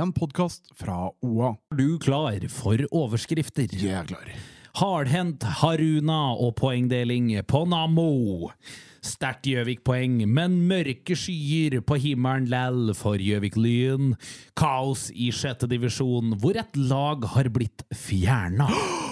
en podkast fra OA. Er du klar for overskrifter? Jeg er klar. Hardhendt Haruna og poengdeling på Nammo. Sterkt Gjøvik-poeng, men mørke skyer på himmelen læll for Gjøvik-Lyn. Kaos i sjette divisjon, hvor et lag har blitt fjerna.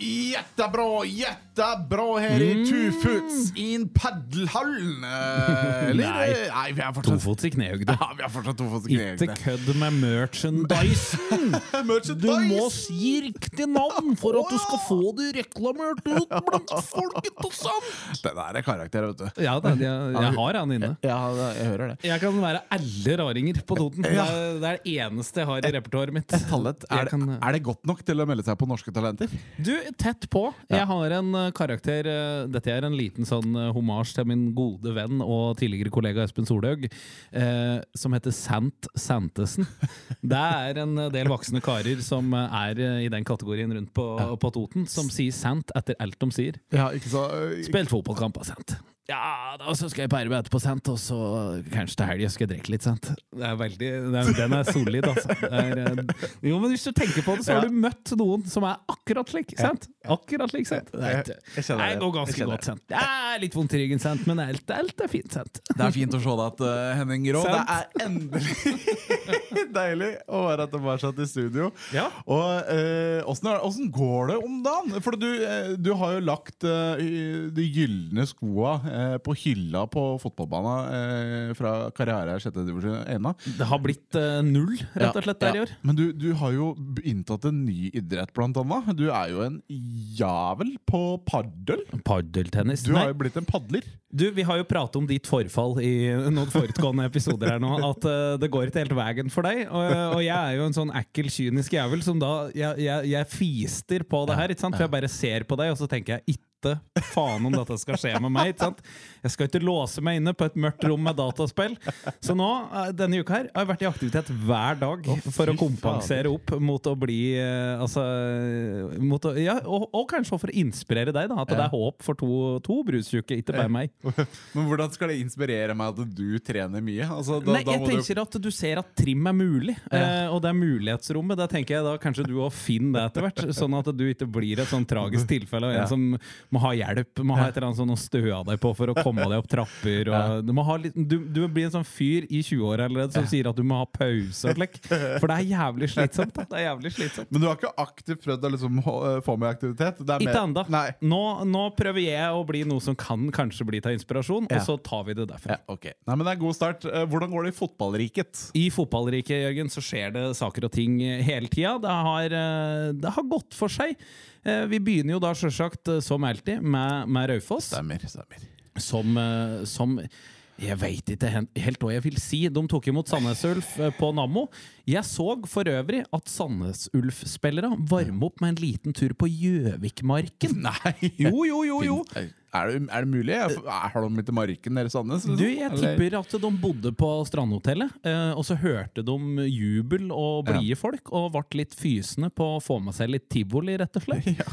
Jättebra, jättebra her i Tufuts in paddelhallen. Eh? Nei. Nei, vi er fortsatt Tofots i knehøgde. Ja, vi er fortsatt tofots i Ikke kødd med merchandisen! Du må si riktig navn for at du skal få det reklamert ut blant folket og sånn! Det der er karakter, vet du. Ja, det, jeg, jeg har han inne. Ja, jeg hører det. Jeg kan være alle raringer på Toten. Det, Ja. det er det eneste jeg har i repertoaret mitt. Er, det, er det godt nok til å melde seg på Norske Talenter? Du, tett på. Jeg har en eh, karakter eh, Dette er en liten sånn uh, homasj til min gode venn og tidligere kollega Espen Solhaug, eh, som heter Sant Santesen. Det er en eh, del voksne karer som eh, er eh, i den kategorien rundt på, på Toten, som sier sant etter alt de sier. Ja, Spilt fotballkamp, av sant. Ja, da så skal jeg på arbeid etterpå, sent, og så kanskje til helga skal jeg drikke litt, sant. Det er veldig, det er, Den er solid, altså. Det er, eh, jo, men hvis du tenker på det, så har du møtt noen som er akkurat slik, sant? Akkurat slik, sant. Det, er, Jeg- jeg det går ganske godt, sant. Det er litt vondt i ryggen, sant, men alt, alt er fint, sant. Det er fint å se deg at Henning Grå. Det er endelig deilig å være tilbake i studio. Ja. Og eh, åssen er- går det om dagen? For du, eh, du har jo lagt eh, de gylne skoa eh, på hylla på fotballbanen eh, fra karriere i sjette divisjon ena. Det har blitt eh, null, rett og slett, der i år. Men du, du har jo inntatt en ny idrett, blant annet. Du er jo en javel på paddel. Paddeltennis. Du har jo blitt en padler. Du, Vi har jo pratet om ditt forfall i noen forutgående episoder her nå. At uh, det går ikke helt veien for deg. Og, og jeg er jo en sånn ekkel, kynisk jævel som da Jeg, jeg, jeg fister på det her. ikke sant? For jeg bare ser på deg, og så tenker jeg ikke faen om dette skal skje med meg. ikke sant? Jeg skal ikke låse meg inne på et mørkt rom med dataspill. Så nå, eh, denne uka her, har jeg vært i aktivitet hver dag for å kompensere opp mot å bli eh, Altså mot å, ja, og, og kanskje for å inspirere deg, da. At det er håp for to, to brustjukke, ikke bare meg. Men hvordan skal det inspirere meg at du trener mye? Altså, da, Nei, jeg du- tenker at du ser at trim er mulig, eh, og det er mulighetsrommet. Da tenker jeg da kanskje du òg finner det etter hvert, sånn at du ikke blir et sånn tragisk tilfelle og en som må ha hjelp, må ha et eller annet sånn å støe deg på for å komme deg opp trapper. Du, litt, du, du blir en sånn fyr i 20-åra allerede som sier at du må ha pause Like. For det er jævlig slitsomt. Da. Det er jævlig slitsomt. Men du har ikke aktivt prøvd å liksom eh, få med aktivitet? Ikke ennå. Nå, nå prøver jeg å bli noe som kan kanskje bli til inspirasjon, og så tar vi det derfra. Ja, okay. Nei, men det er god start. Eh, Hvordan går det i fotballriket? I fotballriket Jørgen, så skjer det saker og ting hele tida. Det, har, eh, det har gått for seg. Eh, Vi begynner jo da selvsagt, eh, som alltid, med, med Raufoss. Stemmer. stemmer. Som, eh, som Jeg veit ikke helt hva jeg vil si. De tok imot Sandnes Ulf eh, på Nammo. Jeg så for øvrig at Sandnes Ulf-spillere varme opp med en liten tur på Gjøvikmarken. Nei! Jo, jo, jo, jo. Er det, er det mulig? Har de ikke marken nede i Sandnes? Du, jeg tipper at de bodde på Strandhotellet, eh, og så hørte de jubel og blide folk, og ble litt fysende på å få med seg litt tivoli, rett og slett. Ja.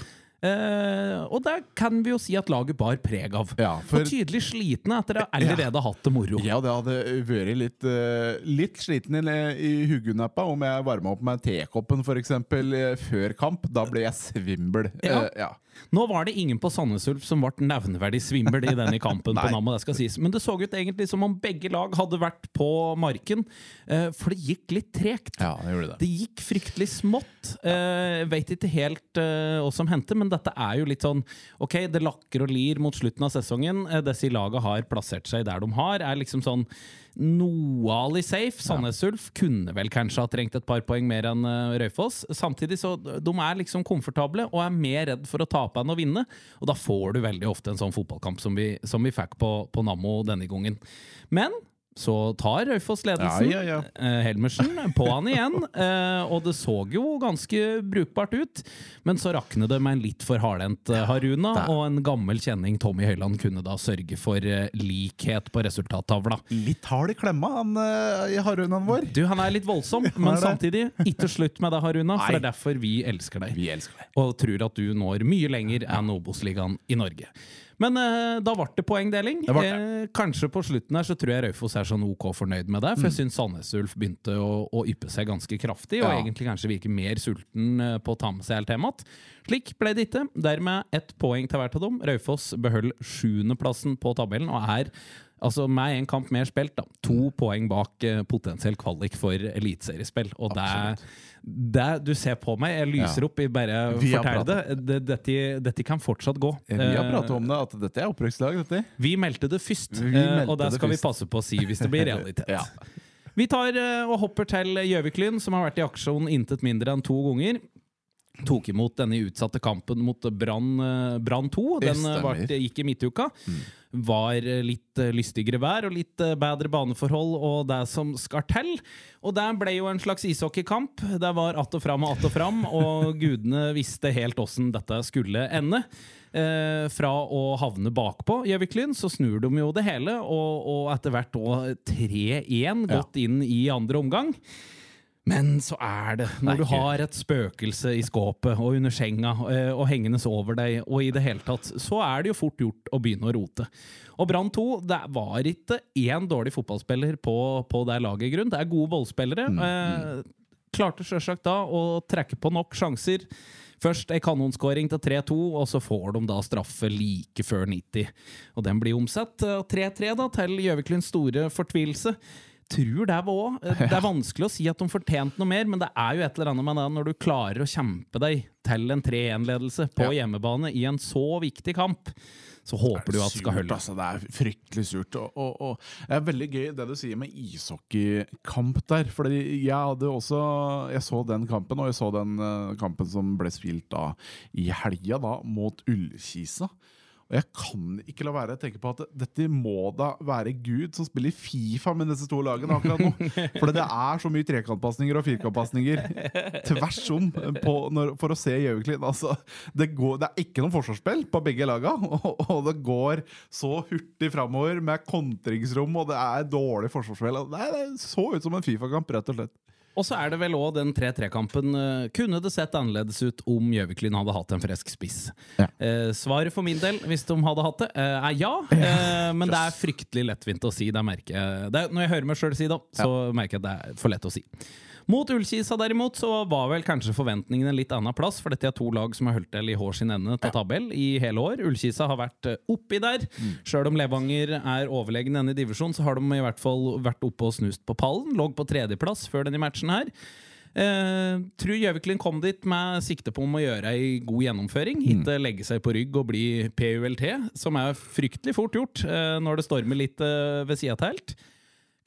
Eh, og det kan vi jo si at laget bar preg av. Ja, for- Og tydelig slitne etter å allerede hatt det moro. Ja, det hadde vært litt, uh, litt sliten i, i hugunappa om jeg varma opp med tekoppen eksempel, eh, før kamp. Da ble jeg svimmel. Ja. Uh, ja. Nå var det ingen på Sandnes Ulf som ble nevneverdig svimmel i denne kampen, på. Nammo, det skal sies. men det så ut egentlig som om begge lag hadde vært på marken, eh, for det gikk litt tregt. ja, det gjorde det. Det gikk fryktelig smått. Eh, Jeg vet ikke helt eh, hva som hendte, men dette er jo litt sånn Ok, det lakker og lir mot slutten av sesongen. Eh, Disse laga har plassert seg der de har. Er liksom sånn noalig safe. Sandnes Ulf kunne vel kanskje ha trengt et par poeng mer enn eh, Raufoss. Samtidig så de er liksom komfortable og er mer redd for å tape enn å vinne. Og da får du veldig ofte en sånn fotballkamp som vi, som vi fikk på, på Nammo denne gangen. Men så tar Raufoss ledelsen. Ja, ja, ja. Eh, Helmersen på han igjen, eh, og det så jo ganske brukbart ut. Men så raknet det med en litt for hardhendt eh, Haruna, og en gammel kjenning Tommy Høiland kunne da sørge for likhet på resultattavla. Litt hard i klemma, han i harunaen vår. Du, Han er litt voldsom, men samtidig ikke slutt med det, Haruna. For det er derfor vi elsker deg. Vi elsker deg. Og tror at du når mye lenger enn Obos-ligaen i Norge. Men uh, da ble det poengdeling. Det det. Eh, kanskje på slutten her så tror jeg Raufoss er sånn OK fornøyd med det. For jeg syns Sandnes Ulf begynte å, å yppe seg ganske kraftig, og Ja. egentlig kanskje virke mer sulten eh, på å ta med seg hele temaet. Slik ble det ikke. Dermed ett poeng til hvert av dem. Raufoss beholder sjuendeplassen på tabellen og er Altså Med en kamp mer spilt, da. To poeng bak uh, potensiell kvalik for eliteseriespill. Og det, det Du ser på meg, jeg lyser Ja. opp i bare Vi fortelle det. det dette, dette kan fortsatt gå. Vi har Eh, pratet om det, at dette er opprykkslag. dette. vi meldte det først, eh, meldte og det det skal vi passe på å si hvis det blir realitet. Ja. Vi tar og hopper til Gjøvik-Lyn, som har vært i aksjon intet mindre enn to ganger. Tok imot denne utsatte kampen mot Brann eh, 2. Den eh, gikk i midtuka. Var eh, litt eh, lystigere vær og litt eh, bedre baneforhold og det som skal til. Og det ble jo en slags ishockeykamp. Det var att og fram og att og fram, og gudene visste helt åssen dette skulle ende. Eh, fra å havne bakpå Gjøvik-Lyn, så snur de jo det hele, og, og etter hvert òg 3-1 gått inn i andre omgang. Men så er det, når du har et spøkelse i skåpet og under senga eh, og hengende over deg, og i det hele tatt, så er det jo fort gjort å begynne å rote. Og Brann 2, det var ikke én dårlig fotballspiller på, på det laget, i grunn. Det er gode ballspillere. Eh, klarte sjølsagt da å trekke på nok sjanser. Først ei kanonskåring til 3-2, og så får de da straffe like før 90. Og den blir omsatt eh, 3-3 da, til Gjøvik-Lyns store fortvilelse. Tror det var òg. Det er vanskelig å si at de fortjente noe mer, men det er jo et eller annet med det når du klarer å kjempe deg til en 3-1-ledelse på Ja. hjemmebane i en så viktig kamp. Så håper du at det skal holde. Altså, det er fryktelig surt. Og, og, og det er veldig gøy det du sier med ishockeykamp der. Fordi jeg hadde også Jeg så den kampen, og jeg så den eh, kampen som ble spilt da i helga, da, mot Ullkisa. Og jeg kan ikke la være å tenke på at dette må da være Gud som spiller Fifa med disse to lagene akkurat nå. For det er så mye trekantpasninger og firkantpasninger tvers om når, for å se Gjøvik-Lyn. Altså, det, det er ikke noe forsvarsspill på begge laga, og, og det går så hurtig framover med kontringsrom, og det er dårlig forsvarsspill. Det, er- det så ut som en Fifa-kamp, rett og slett. Og så er det vel òg den 3-3-kampen. eh, Kunne det sett annerledes ut om Gjøvik-Lyn hadde hatt en frisk spiss? Ja. Eh, svaret for min del, hvis de hadde hatt det, eh, er ja. Eh, men det er fryktelig lettvint å si. Det er jeg. Det er, når jeg hører meg sjøl si det, så merker jeg at det er for lett å si. Mot Ullkisa derimot så var vel kanskje forventningene en litt annen plass, for dette er to lag som har holdt til i hår sin ende til tabell i hele år. Ullkisa har vært eh, oppi der. Sjøl om Levanger er overlegen denne divisjonen, så har de i hvert fall vært oppe og snust på pallen. Lå på tredjeplass før denne matchen her. Eh, tror Gjøviklin kom dit med sikte på om å gjøre ei god gjennomføring. Ikke legge seg på rygg og bli PULT, som er fryktelig fort gjort eh, når det stormer litt eh, ved sida av telt.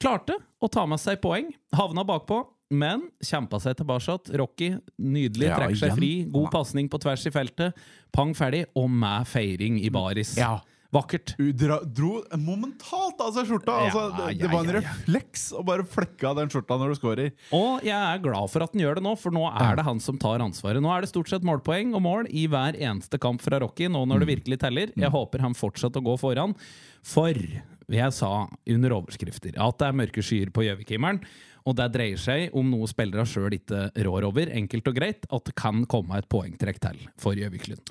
Klarte å ta med seg poeng. Havna bakpå, men kjempa seg tilbake. Rocky, nydelig, Ja, trekker seg igjen. fri. God pasning på tvers i feltet. Pang ferdig, og med feiring i baris. Ja. Vakkert. Hun dro momentalt av seg skjorta! Ja, altså, det, ja, det var en ja, ja. refleks å bare flekke av den skjorta når du scorer. Og jeg er glad for at han gjør det nå, for nå er det han som tar ansvaret. Nå er det stort sett målpoeng og mål i hver eneste kamp fra Rocky, nå når det virkelig teller. Jeg håper han fortsetter å gå foran. For jeg sa under overskrifter at det er mørke skyer på Gjøvik-himmelen. Og det dreier seg om noe spillere sjøl ikke rår over. Enkelt og greit at det kan komme et poengtrekk til for Gjøvik-Lyn.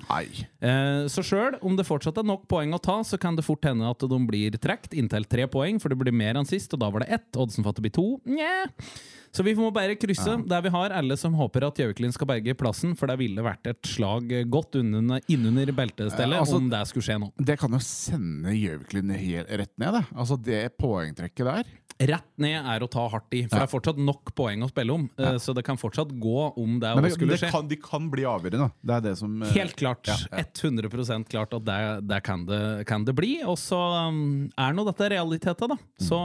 Eh, så sjøl om det fortsatt er nok poeng å ta, så kan det fort hende at de blir trukket inntil tre poeng, for det blir mer enn sist, og da var det ett. Oddsen for at det blir to. Nja. Så vi må bare krysse der vi har alle som håper at Gjøviklin skal berge plassen, for det ville vært et slag godt innunder, innunder beltestellet Eh, altså- om det skulle skje nå. Det kan jo sende Gjøviklin rett ned, det. Altså det poengtrekket der. Rett ned er å ta hardt i, for det er fortsatt nok poeng å spille om. Ja. Så det kan fortsatt gå om det, det, skulle det skje. kan, de kan bli avgjørende. Det er det som eh, Helt klart. Ja, ja. 100 klart at det, det, kan det kan det bli. Og så um, er nå dette realiteten, da. Så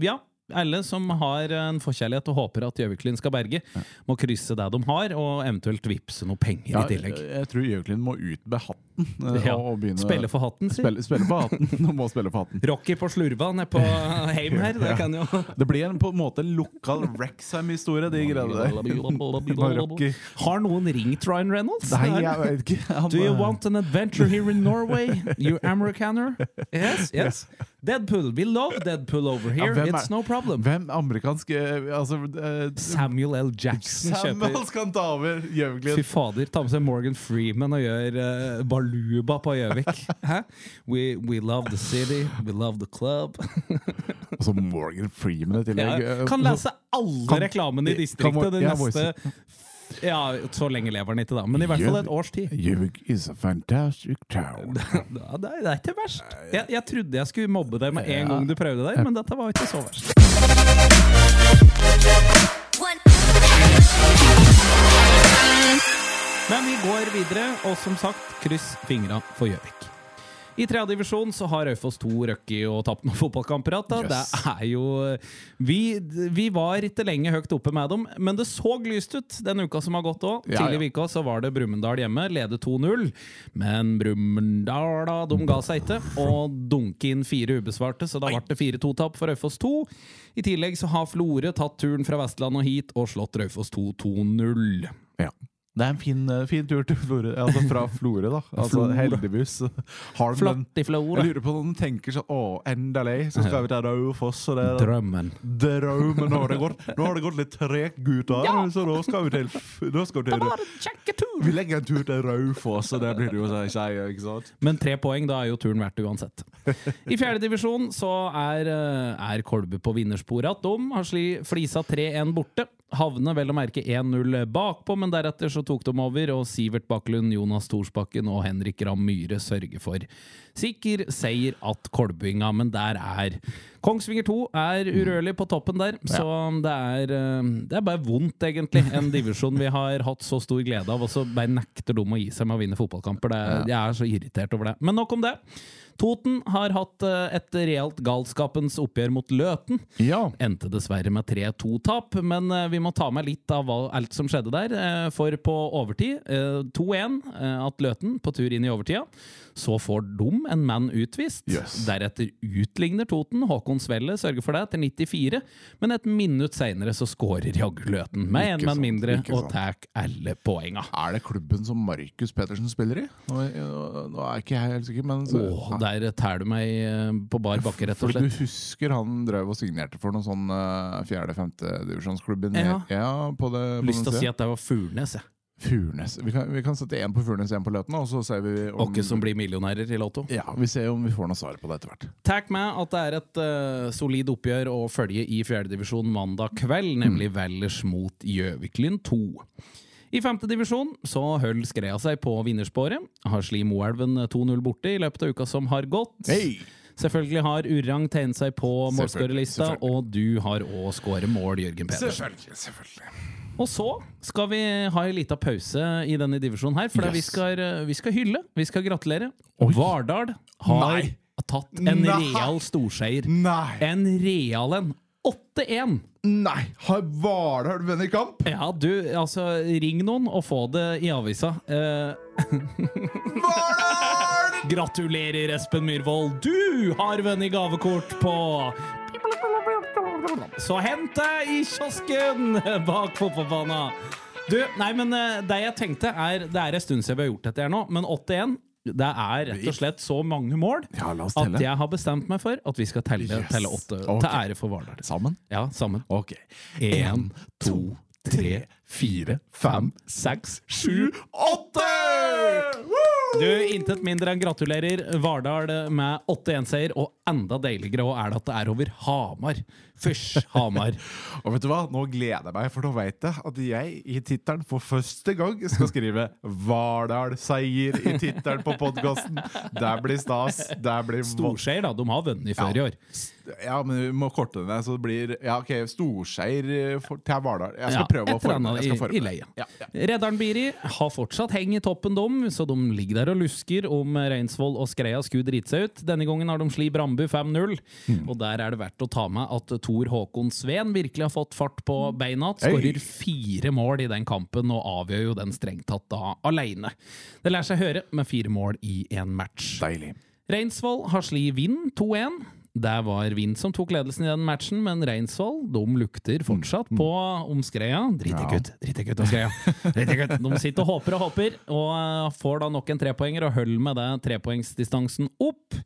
ja, Alle som har en forkjærlighet og håper at Gjøviklyn skal berge, må krysse det de har, og eventuelt vippse noe penger Ja, i tillegg. jeg, tror Gjøviklyn må ut med hatten. eh, Ja. Spille for hatten, si. Spille, spille på hatten. de må spille på hatten. Rocky på slurva nede på Heim her. Det kan jo Det blir en, på en måte lokal Rexham-historie, de greiene der. Har noen ringt Ryan Reynolds? Nei, jeg vet ikke. Han, Do you eh, want an adventure here in Norway, you Americaner? Yes, yes. Deadpool. We love Deadpool over here. er- It's no problem. Hvem amerikansk eh, Altså uh, Samuel L. Jackson Samuel kjøper skal ta over Fy fader, ta med seg Morgan Freeman og gjør uh, Baluba på Gjøvik. We, we love the city, we love the club. Og så Morgan Freeman i tillegg. Ja, kan lese alle reklamene i distriktet det neste Ja, så lenge lever den ikke, da. Men i hvert fall et års tid. Gjøvik is a fantastic town. Det er ikke verst. Jeg, jeg trodde jeg skulle mobbe deg med en gang du prøvde deg, men dette var ikke så verst. Men vi går videre, og som sagt, kryss fingra for Gjøvik. I tredje divisjon så har Raufoss 2 røkket og tapt noen fotballkamper igjen. Yes. Det er jo vi, vi var ikke lenge høyt oppe med dem, men det så lyst ut den uka som har gått òg. Ja, Tidlig ja. uka så var det Brumunddal hjemme, leder 2-0. Men Brumunddal da, de ga seg ikke, og dunke inn fire ubesvarte, så da ble det 4-2-tap for Raufoss 2. I tillegg så har Florø tatt turen fra Vestland og hit og slått Raufoss 2 2-0. Ja. Det er en fin, eh, fin tur til Florø. Altså fra Florø, da. Altså, heldigvis har Flott i Florø. Jeg lurer på om de tenker sånn Å, endelig så skal vi til Raufoss. Det Drømmen. drømmen. Nå har det gått, nå har det gått litt tregt, gutter. Ja. Så nå skal vi til, skal vi til kjekketur! Vi legger en tur til Raufoss, og det blir det jo så si, ikke sant? Men tre poeng, da er jo turen verdt uansett. I fjerde divisjon så er, eh, er Kolbu på vinnersporet. De har flisa 3-1 borte. Havner vel å merke 1-0 bakpå, men deretter så tok de over, og Sivert Bakklund, Jonas Thorsbakken og Henrik Ramm Myhre sørger for sikker seier at Kolbinga, men der er Kongsvinger 2 er urørlig på toppen der, så det er, eh, det er bare vondt, egentlig. En divisjon vi har hatt så stor glede av, og så bare nekter de å gi seg med å vinne fotballkamper. Det Jeg er så irritert over det. Men nok om det. Toten har hatt eh, et realt galskapens oppgjør mot Løten. Ja. Endte dessverre med 3-2-tap, men eh, vi må ta med litt av alt som skjedde der. eh, For på overtid, eh, 2-1, eh, at Løten på tur inn i overtida. Så får Dum en mann utvist. Yes. Deretter utligner Toten. Håkon Svelle sørger for det til 94. Men et minutt seinere så skårer jaggu Løten med én mann mindre og tar alle poenga. Er det klubben som Markus Petersen spiller i? Nå, nå er ikke jeg helt sikker, men så, Åh, der tæler du meg eh, på bar bakke, rett og For slett. du husker han drev og signerte for noen sånn fjerde-femte-divisjonsklubben? Ja. ja, på det, på Lyst til å si at det var Furnes, jeg. Furnes. Vi kan, vi kan sette én på Furnes, én på Løten, og så ser vi om Åkke som blir millionærer i Lotto. Ja, Vi ser om vi får noe svar på det etter hvert. Takk med at det er et uh, solid oppgjør å følge i fjerdedivisjon mandag kveld, nemlig Valdres mot Gjøviklyn 2. I femte divisjon så holder Skrea seg på vinnersporet. Har Sli Moelven 2-0 borte i løpet av uka som har gått. Hey! Selvfølgelig har Urang tegnet seg på målskårerlista, og du har òg skåret mål, Jørgen Pedersen. Selvfølgelig. selvfølgelig. Og så skal vi ha en liten pause i denne divisjonen her, for Yes. vi, skal, vi skal hylle. Vi skal gratulere. Oi. Vardal har Nei. tatt en Nei. real storseier. Nei! En real en. 8-1! Nei! Har Vardal vunnet kamp? Ja, du, altså, ring noen og få det i avisa. Vardal! gratulerer, Espen Myhrvold! Du har vunnet gavekort på Så hent deg i kiosken bak fotballbanen! Du, nei, men eh, det jeg tenkte er Det er en stund siden vi har gjort dette her nå, men 8-1 det er rett og slett så mange mål Ja, at jeg har bestemt meg for at vi skal telle, Yes. telle åtte. Okay. Til ære for Vardal. Sammen? Ja, sammen. Ok. Én, to, tre, fire, fem, seks, sju åtte! Du, Intet mindre enn gratulerer Vardal med 8-1-seier, og enda deiligere er det at det er over Hamar. Fysj, Hamar. Og vet du hva? Nå gleder jeg meg, for nå vet jeg at jeg i tittelen for første gang skal skrive 'Vardal-seier' i tittelen på podkasten. Det blir stas. Det blir Storseier, da. De har vunnet før i år. Ja, men vi må korte det ned, så det blir Ja, ok, storseier eh, til Vardal. Jeg skal Ja, prøve å forme i- det. Ja, ja. Reddaren Biri har fortsatt heng i toppen, dom, så de ligger der og lusker om Reinsvoll og Skreia skulle drite seg ut. Denne gangen har de sli Brambu 5-0, Mm. og der er det verdt å ta med at Tor Håkon Sveen virkelig har fått fart på beina. Skårer fire mål i den kampen og avgjør jo den strengt tatt da aleine. Det lar seg høre med fire mål i én match. Deilig. Reinsvoll har sli Vind 2-1. Der var Vind som tok ledelsen i den matchen, men Reinsvoll de lukter fortsatt på omskreia. Drit Ja. ikke ut, drit ikke ut omskreia. De sitter og håper og håper, og eh, får da nok en trepoenger og holder med det trepoengsdistansen opp.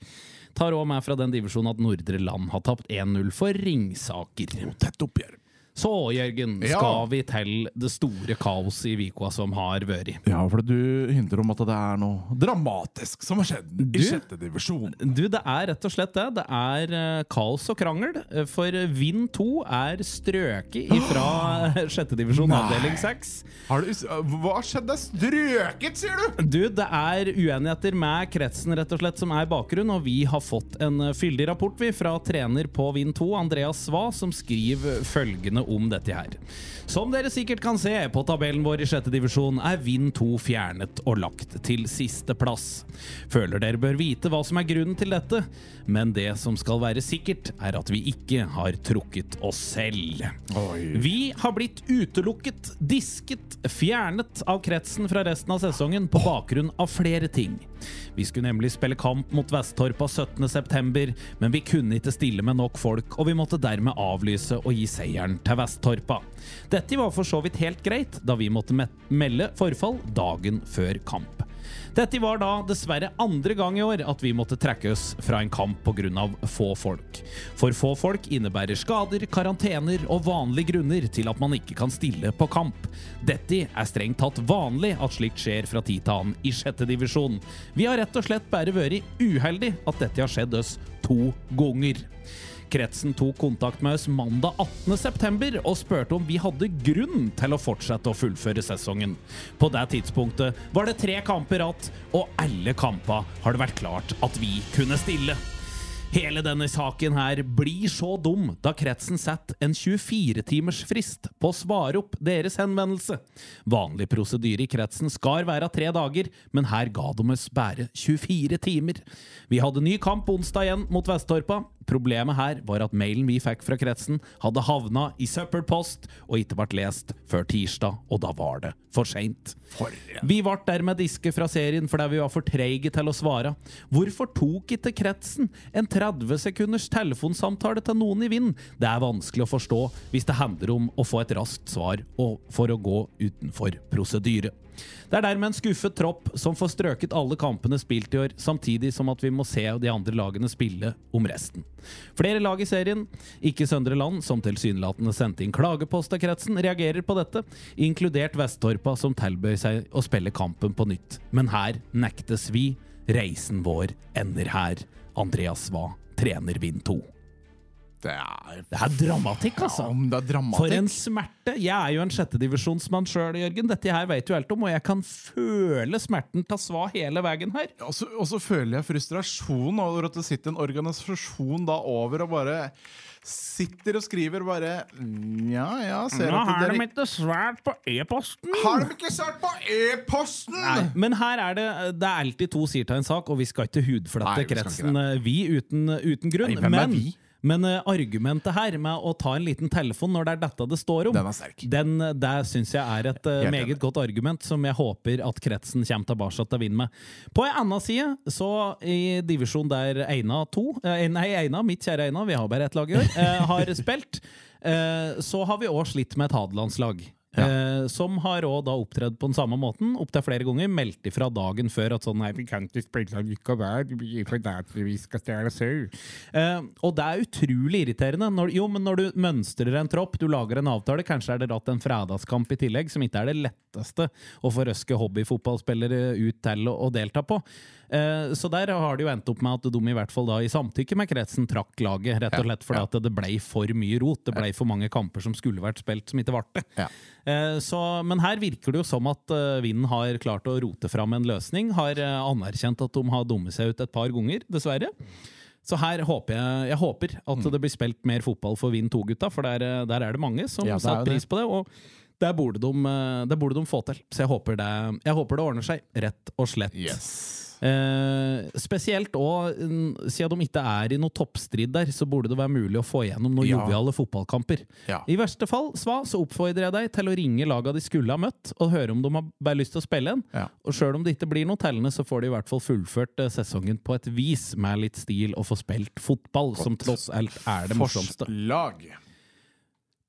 Tar òg med fra den divisjonen at Nordre Land har tapt 1-0 for Ringsaker. Tett oppgjør. Så, Jørgen, Ja. skal vi til det store kaoset i Vikua som har vært. Ja, for du hinter om at det er noe dramatisk som har skjedd Du? i sjette divisjon. Du, det er rett og slett det. Det er eh, kaos og krangel. eh, For Vind 2 er strøket ifra sjette divisjon avdeling 6. Har du, hva skjedde? Strøket, sier du?! Du, det er uenigheter med kretsen rett og slett som er bakgrunn, og vi har fått en eh, fyldig rapport vi fra trener på Vind 2, Andreas Sva, som skriver følgende om dette her. Som dere sikkert kan se på tabellen vår i sjette divisjon, er Vind 2 fjernet og lagt til sisteplass. Føler dere bør vite hva som er grunnen til dette, men det som skal være sikkert, er at vi ikke har trukket oss selv. Oi. Vi har blitt utelukket, disket, fjernet av kretsen fra resten av sesongen på bakgrunn av flere ting. Vi skulle nemlig spille kamp mot Vesttorpa 17.9, men vi kunne ikke stille med nok folk, og vi måtte dermed avlyse og gi seieren til Vesttorpa. Dette var for så vidt helt greit, da vi måtte melde forfall dagen før kamp. Dette var da dessverre andre gang i år at vi måtte trekke oss fra en kamp pga. få folk. For få folk innebærer skader, karantener og vanlige grunner til at man ikke kan stille på kamp. Dette er strengt tatt vanlig at slikt skjer fra tid til annen i sjette divisjon. Vi har rett og slett bare vært uheldig at dette har skjedd oss to ganger. Kretsen tok kontakt med oss mandag 18.9. og spurte om vi hadde grunn til å fortsette å fullføre sesongen. På det tidspunktet var det tre kamper igjen, og alle kamper har det vært klart at vi kunne stille. Hele denne saken her blir så dum da kretsen setter en 24-timers frist på å svare opp deres henvendelse. Vanlig prosedyre i kretsen skal være tre dager, men her ga de oss bare 24 timer. Vi hadde ny kamp onsdag igjen mot Vesttorpa. Problemet her var at mailen vi fikk fra kretsen, hadde havna i søppelpost og ikke ble lest før tirsdag, og da var det for seint. Vi ble dermed diske fra serien fordi vi var for treige til å svare. Hvorfor tok ikke kretsen en 30 sekunders telefonsamtale til noen i vind? Det er vanskelig å forstå hvis det handler om å få et raskt svar og for å gå utenfor prosedyre. Det er dermed en skuffet tropp som får strøket alle kampene spilt i år, samtidig som at vi må se de andre lagene spille om resten. Flere lag i serien, ikke Søndre Land, som tilsynelatende sendte inn klagepost til kretsen, reagerer på dette, inkludert Vesttorpa, som tilbød seg å spille kampen på nytt. Men her nektes vi. Reisen vår ender her. Andreas Sva, trener Vind 2. Det er Det er dramatikk, altså! Ja, det er dramatikk. For en smerte! Jeg er jo en sjettedivisjonsmann sjøl, Jørgen. Dette her vet du alt om, og jeg kan føle smerten ta sva hele veien her. Og så, og så føler jeg frustrasjon over at det sitter en organisasjon da over og bare sitter og skriver bare Nja, Ja, ser Nå har de ikke svart på e-posten! Har de ikke svart på e-posten?! Men her er det Det er alltid to sider til en sak, og vi skal ikke skal kretsen eh, vi uten, uten grunn. Nei, men? Men uh, argumentet her med å ta en liten telefon når det er dette det står om, Den er sterk. den, eh, det syns jeg er et uh, meget godt argument som jeg håper at kretsen kommer tilbake til vinne med. På en annen side, så i divisjon der Eina 2 uh, Nei, Eina, mitt kjære Eina, vi har bare ett lag i år, har spilt, så har vi òg slitt med et hadelandslag. Eh, som har da opptredd på den samme måten opptil flere ganger. Meldt ifra dagen før at sånn Nei, vi kan ikke spille likevel, vi- for det vi skal stjele sau. Eh, og det er utrolig irriterende. Når, jo, men når du mønstrer en tropp, du lager en avtale, kanskje er det ratt en fredagskamp i tillegg, som ikke er det letteste å få røske hobbyfotballspillere ut til å, å delta på. Eh, så der har det jo endt opp med at de i hvert fall da i samtykke med kretsen trakk laget, rett og slett fordi ja. at det ble for mye rot. Det ble for mange kamper som skulle vært spilt, som ikke ble det. Ja. Eh, Så, men her virker det jo som at eh, Vinden har klart å rote fram en løsning. Har eh, anerkjent at de har dummet seg ut et par ganger, dessverre. Så her håper jeg, jeg håper at Mm. det blir spilt mer fotball for Vind 2-gutta, for der, der er det mange som Ja, setter pris på det. Og der burde, de, der det burde de få til. Så jeg håper det, jeg håper det ordner seg, rett og slett. Yes. Eh, spesielt òg, siden de ikke er i noe toppstrid der, så burde det være mulig å få igjennom noen Ja. joviale fotballkamper. Ja. I verste fall, Sva, så oppfordrer jeg deg til å ringe laga de skulle ha møtt, og høre om de har bare lyst til å spille en. Ja. Og sjøl om det ikke blir noe tellende, så får de i hvert fall fullført eh, sesongen på et vis, med litt stil, og få spilt fotball, som tross alt er det morsomste. Forslag.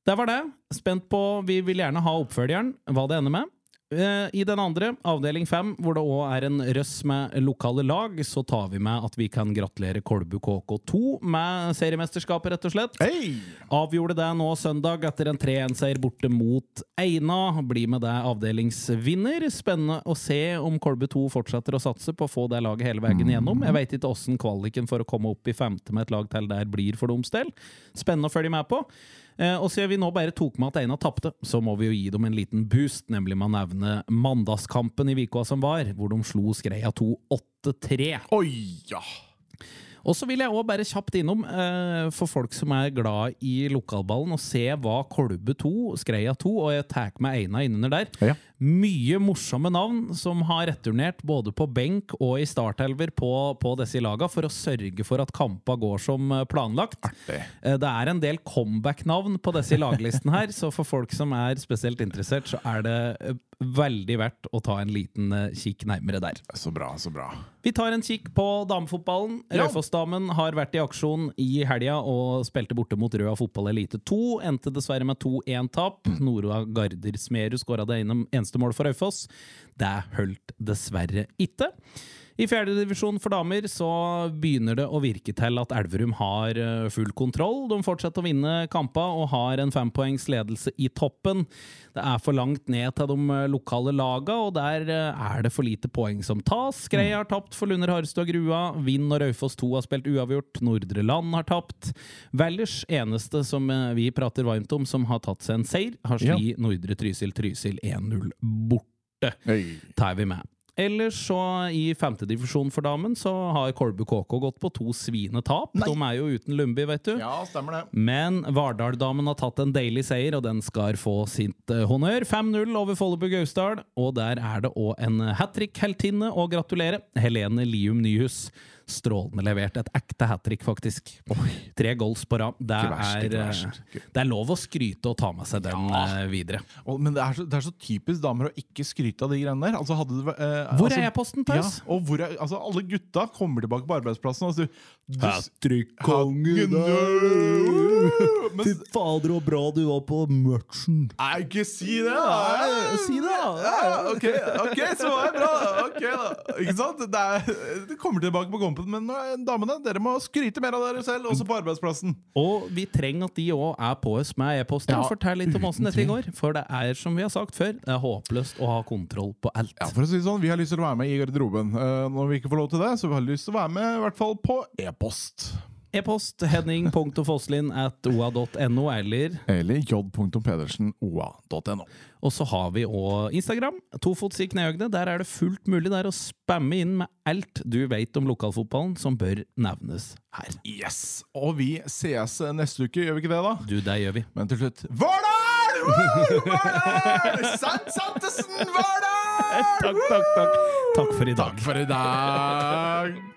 Det var det. Spent på Vi vil gjerne ha oppfølgeren, hva det ender med. Eh, I den andre, avdeling fem, hvor det òg er en røss med lokale lag, så tar vi med at vi kan gratulere Kolbu KK2 med seriemesterskapet, rett og slett. Hey! Avgjorde det nå søndag etter en 3-1-seier borte mot Eina. Blir med det avdelingsvinner. Spennende å se om Kolbu 2 fortsetter å satse på å få det laget hele veien igjennom. Jeg veit ikke åssen kvaliken for å komme opp i femte med et lag til der blir for deres del. Spennende å følge med på. Eh, og siden vi nå bare tok med at Eina tapte, så må vi jo gi dem en liten boost, nemlig med å nevne mandagskampen i Vikoa som var, hvor de slo Skreia 2 8-3. Oi, ja. Og så vil jeg også bare kjapt innom, eh, for folk som er glad i lokalballen, og se hva Kolbe 2, Skreia 2, og jeg tar med Eina innunder der. Ja. Mye morsomme navn som har returnert både på benk og i startelver på, på disse laga, for å sørge for at kampa går som eh, planlagt. Artig. Eh, Det er en del comeback-navn på disse laglisten her, så for folk som er spesielt interessert, så er det eh, veldig verdt å ta en liten kikk nærmere der. Så bra, så bra. Vi tar en kikk på damefotballen. Ja. Raufoss-damen har vært i aksjon i helga og spilte borte mot Røa fotball elite 2. Endte dessverre med 2-1-tap. Nora Garder Smerud skåra det ene, eneste målet for Raufoss. Det holdt dessverre ikke. I fjerdedivisjon for damer så begynner det å virke til at Elverum har eh, full kontroll. De fortsetter å vinne kamper og har en fempoengs ledelse i toppen. Det er for langt ned til de eh, lokale laga, og der eh, er det for lite poeng som tas. Skrei har tapt for Lunder Harstad Grua. Vind og Raufoss 2 har spilt uavgjort. Nordre Land har tapt. Valdres, eneste som vi prater varmt om, som har tatt seg en seier, har Ja. sli Nordre Trysil Trysil 1-0 borte Hey. tar vi med. Ellers så i femtedivisjon for damen så har Kolbu KK gått på to svine tap. Nei. De er jo uten Lundby, vet du. Ja, stemmer det. Men Vardal-damen har tatt en deilig seier, og den skal få sitt eh, honnør. 5-0 over Follebu Gausdal, og der er det òg en hat trick-heltinne å gratulere. Helene Lium Nyhus. Strålende levert. Et ekte hat trick, faktisk. Tre goals på rad. Det eh, det er lov å skryte og ta med seg den Ja. eh, videre. Og, men det er, så, det er så typisk damer å ikke skryte av de greiene der. Altså, hadde eh, Hvor altså, er e-posten, Ja, Paus? og er, altså, alle gutta kommer tilbake på arbeidsplassen og sier du- Hat-trick-kongen Fy fader, så bra du var på matchen. Nei, ikke si det! da. si det. Ja, ok, okay så var det bra. Ok da. Ikke sant? Det, er, det kommer tilbake på kompen, men damene, dere må skryte mer av dere selv, også på arbeidsplassen. Og vi trenger at de òg er på oss med e-poster Ja, og forteller litt om åssen dette går. For det er, som vi har sagt før, det er håpløst å ha kontroll på alt. Ja, for å si sånn, Vi har lyst til å være med i garderoben. Eh, når vi ikke får lov til det, så vi har lyst til å være med i hvert fall på e-post. E-post henning.fosslin at oa.no, eller Eller j.pedersenoa.no. Og så har vi òg Instagram. Tofots i knehøgde. Der er det fullt mulig der å spamme inn med alt du vet om lokalfotballen som bør nevnes her. Yes! Og vi sees neste uke, gjør vi ikke det, da? Du, det gjør vi. Men til slutt Vårdal! Woo! Vardal! Sant Santesen, Vårdal! Takk, takk, takk. Takk for i dag. Takk for i dag.